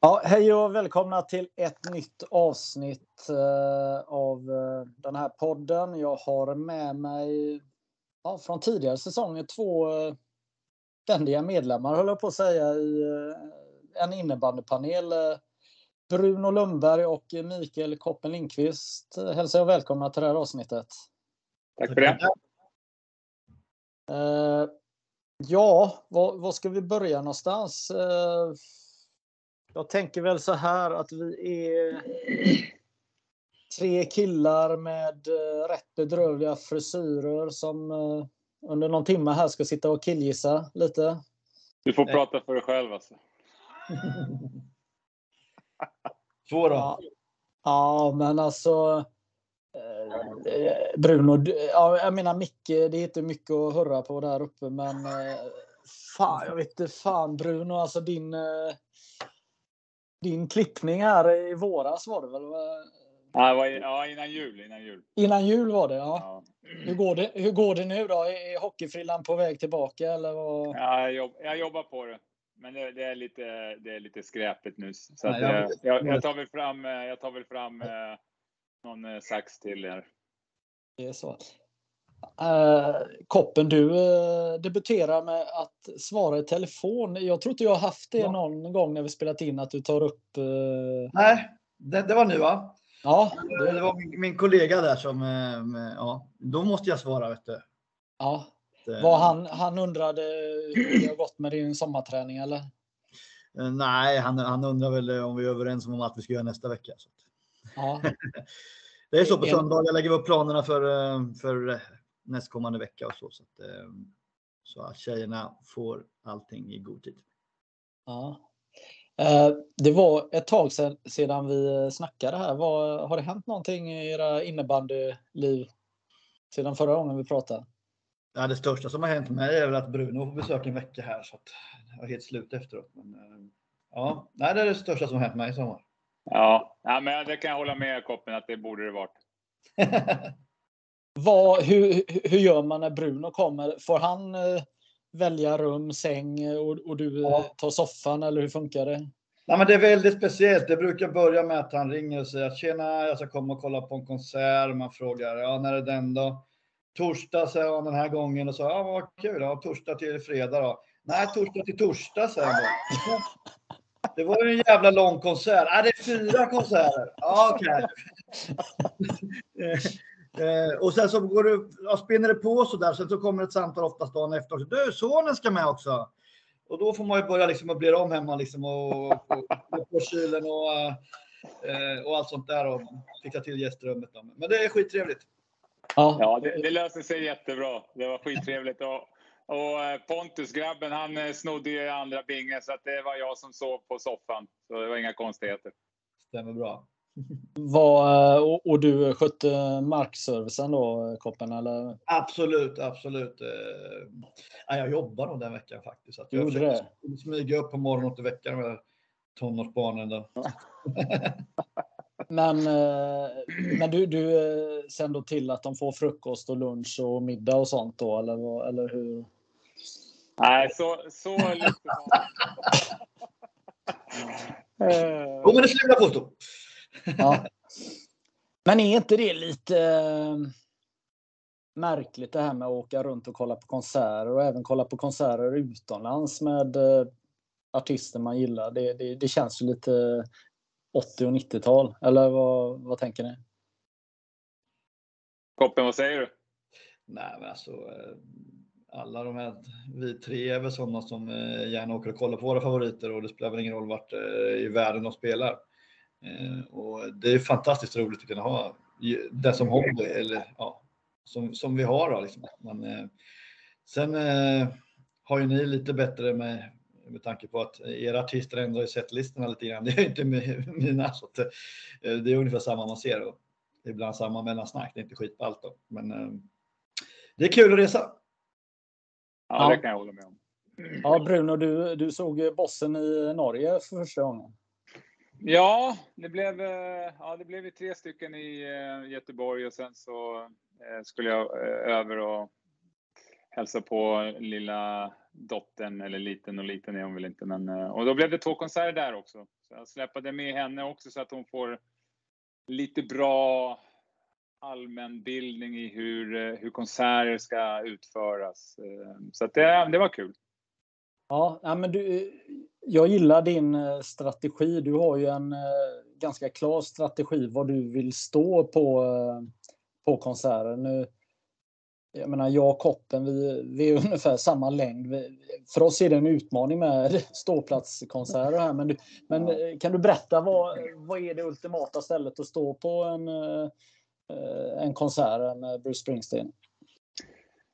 Ja, hej och välkomna till ett nytt avsnitt eh, av eh, den här podden. Jag har med mig ja, från tidigare säsonger två eh, ständiga medlemmar, höll jag på att säga, i eh, en innebandypanel. Eh, Bruno Lundberg och Mikael Koppen Lindqvist hälsar jag välkomna till det här avsnittet. Tack för det. Eh, ja, var, var ska vi börja någonstans? Jag tänker väl så här att vi är tre killar med eh, rätt bedrövliga frisyrer som eh, under någon timme här ska sitta och killgissa lite. Du får prata för dig själv alltså. Två då. Ja, ja men alltså. Eh, Bruno, ja, jag menar Micke, det är inte mycket att hurra på där uppe, men fan, jag vet inte fan Bruno, alltså din. Eh, din klippning här i våras var det väl? Ja, det var, ja, innan jul. Innan jul. Innan jul var det, ja. Ja. Hur går det, hur går det nu då? Är hockeyfrillan på väg tillbaka eller vad? Ja, jag, jobb, jag jobbar på det. Men det, det, är, lite, det är lite skräpigt nu. Så att Nej, jag- jag, jag, jag tar väl fram, eh, jag tar väl fram eh, någon eh, sax till här. Det är så. Eh, Koppen, du uh, debuterar med att svara i telefon. Jag tror inte jag har haft det Ja. någon gång när vi spelat in att du tar upp... eh, Nej, det, det var nu va? ja, Det, det var min, min kollega där som, eh, med, ja, då måste jag svara vet du. ja. Det- Vad han, han undrade hur det har gått med din sommarträning eller? Eh, Nej, han, han undrar väl eh, om vi är överens om att vi ska göra nästa vecka. Så. Ja, Det är så på söndag. Jag lägger upp planerna för, eh, för eh, nästkommande vecka och så. Så att, eh, så att tjejerna får allting i god tid. ja. Eh, Det var ett tag sedan, sedan vi snackade här. Vad, har det hänt någonting i era innebandyliv sedan förra gången vi pratade? Ja, det största som har hänt mig är väl att Bruno får besöka en vecka här. Så att jag är helt slut efteråt. Men, eh, ja, nej, det är det största som har hänt mig i sommar. Ja, ja men det kan jag hålla med Koppen att det borde det varit. Vad, hur, hur gör man när Bruno kommer? Får han eh, välja rum, säng eh, och, och du eh, Ja. tar soffan eller hur funkar det? Nej, men det är väldigt speciellt. Det brukar börja med att han ringer och säger att tjena, jag ska komma och kolla på en konsert. Man frågar, ja, när är den då? Torsdag, säger han den här gången. Och så, ja, vad kul. Ja, torsdag till fredag då. Nej, torsdag till torsdag, säger han då. Det var ju en jävla lång konsert. Nej, det är fyra konserter. Ja, okej. Eh, och sen så går du, ja, spinner det på så där. Sen så kommer ett samtal oftast dagen efter. också. Du, sonen ska med också. Och då får man ju börja liksom möblera om hemma liksom och, och, och på kylen och, eh, och allt sånt där och fixa till gästrummet. Då. Men det är skittrevligt. Ja, Ja, det, det löste sig jättebra. Det var skittrevligt. Och, och eh, Pontus, grabben, han eh, snodde ju andra bingen så att det var jag som sov på soffan. Så det var inga konstigheter. Stämmer bra. Vad, eh, och, och du skötte markservicen då, Koppen? Eller? Absolut, absolut. Eh, ja, jag jobbar nog den veckan faktiskt. Att jag Gjorde försöker smyga upp på morgonen och till veckan med tonårsbarnen. Då. Men, eh, men du, du eh, ser då till att de får frukost och lunch och middag och sånt då? Eller, vad- eller hur? Nej, så, så lite Eh, Jo, men det jag påstå. Ja. Men är inte det lite eh, märkligt det här med att åka runt och kolla på konserter och även kolla på konserter utomlands med eh, artister man gillar? Det, det, det känns ju lite 80 och 90-tal. Eller vad, vad tänker ni? Koppen, vad säger du? Nej, men alltså. eh, Alla de här, vi tre är väl sådana som gärna åker och kollar på våra favoriter och det spelar väl ingen roll vart i världen de spelar. Eh, Och det är fantastiskt roligt att kunna ha det som hobby eller ja, som, som vi har. Då, liksom. Men, eh, sen eh, har ju ni lite bättre med, med tanke på att era artister ändrar ju setlistorna lite grann. Det är inte mi- mina. Så att, eh, det är ungefär samma man ser. Och ibland samma mellansnack. Det är inte skitballt då. Men eh, det är kul att resa. Ja, det kan jag hålla med om. Ja, Bruno, du, du såg bossen i Norge för första gången. Ja, det blev, eh, ja, det blev tre stycken i eh, Göteborg och sen så eh, skulle jag över och hälsa på lilla dottern, eller liten och liten är hon väl inte, men och då blev det två konserter där också. Så jag släpade med henne också så att hon får lite bra allmänbildning i hur, hur konserter ska utföras. Så att det, det var kul. Ja, men du, jag gillar din eh, strategi. Du har ju en ganska klar strategi vad du vill stå på, på konserten. Nu, jag menar, jag och Koppen, vi, vi är ungefär samma längd. Vi, för oss är det en utmaning med ståplatskonserter här. Men, du, men kan du berätta vad, vad är det ultimata stället att stå på en, Eh, en konsert med Bruce Springsteen?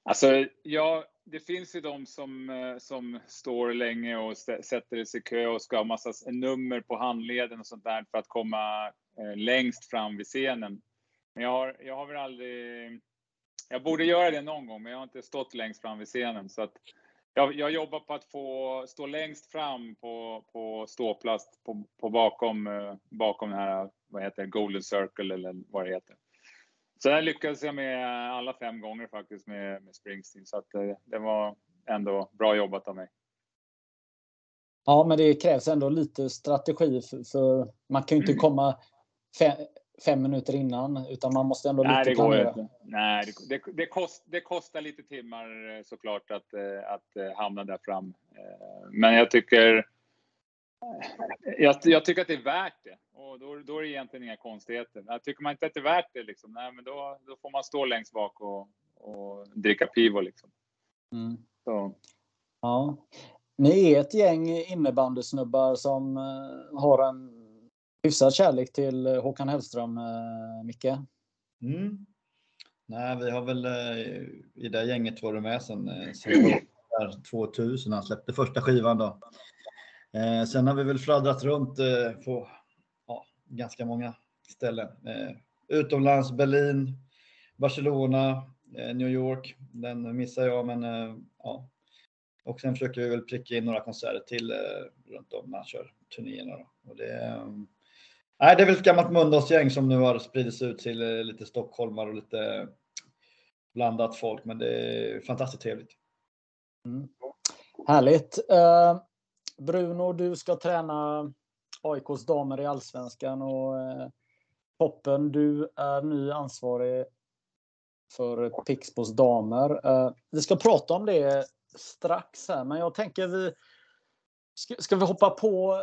Alltså, ja, det finns ju de som, eh, som står länge och sätter sig i kö och ska ha massa nummer på handleden och sånt där för att komma eh, längst fram vid scenen. Men jag har, jag har väl aldrig... Jag borde göra det någon gång, men jag har inte stått längst fram vid scenen. Så att jag, jag jobbar på att få stå längst fram på, på ståplats på, på bakom, eh, bakom den här, vad heter det, Golden Circle eller vad det heter. Sen lyckades jag med alla fem gånger faktiskt med, med Springsteen, så att eh, det var ändå bra jobbat av mig. Ja, men det krävs ändå lite strategi för, för man kan ju inte komma fem, fem, minuter innan, utan man måste ändå Nej, lite det planera. Går inte. Nej, det, det, det, kost, det, kostar lite timmar eh, såklart att, eh, att hamna där fram. Men jag tycker jag, jag, tycker att det är värt det och då, då är det egentligen inga konstigheter. Jag tycker man inte att det är värt det, liksom, nej, men då, då får man stå längst bak och, och dricka pivo. Liksom. Mm. Så. Ja. Ni är ett gäng innebandysnubbar som uh, har en hyfsad kärlek till Håkan Hellström, uh, Micke. Mm. Nej, vi har väl i det gänget varit med sedan, sedan 2000 han släppte första skivan. Då. Eh, sen har vi väl fladdrat runt eh, på ganska många ställen. Eh, utomlands, Berlin, Barcelona, eh, New York. Den missar jag, men eh, ja. Och sen försöker vi väl pricka in några konserter till eh, runt om när man kör turnéerna. Då. Och det, eh, nej, det är väl ett gammalt Mölndalsgäng som nu har spridits ut till eh, lite stockholmare och lite blandat folk, men det är fantastiskt trevligt. Mm. Härligt. Uh, Bruno, du ska träna AIKs damer i Allsvenskan och eh, Poppen, du är ny ansvarig för Pixbos damer. Eh, vi ska prata om det strax här, men jag tänker vi ska, ska vi hoppa på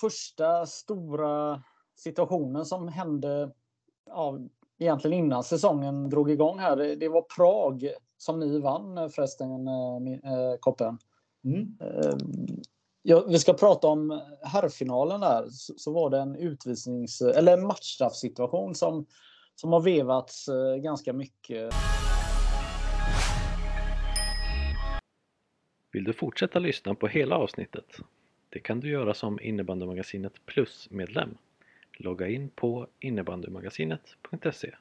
första stora situationen som hände ja, egentligen innan säsongen drog igång här. Det, det var Prag som ni vann förresten, eh, Koppen. Mm. Ja, vi ska prata om herrfinalen där. Så, så var det en utvisnings eller en matchstraffsituation som, som har vevats eh, ganska mycket. Vill du fortsätta lyssna på hela avsnittet? Det kan du göra som Innebandymagasinet Plus-medlem. Logga in på innebandymagasinet.se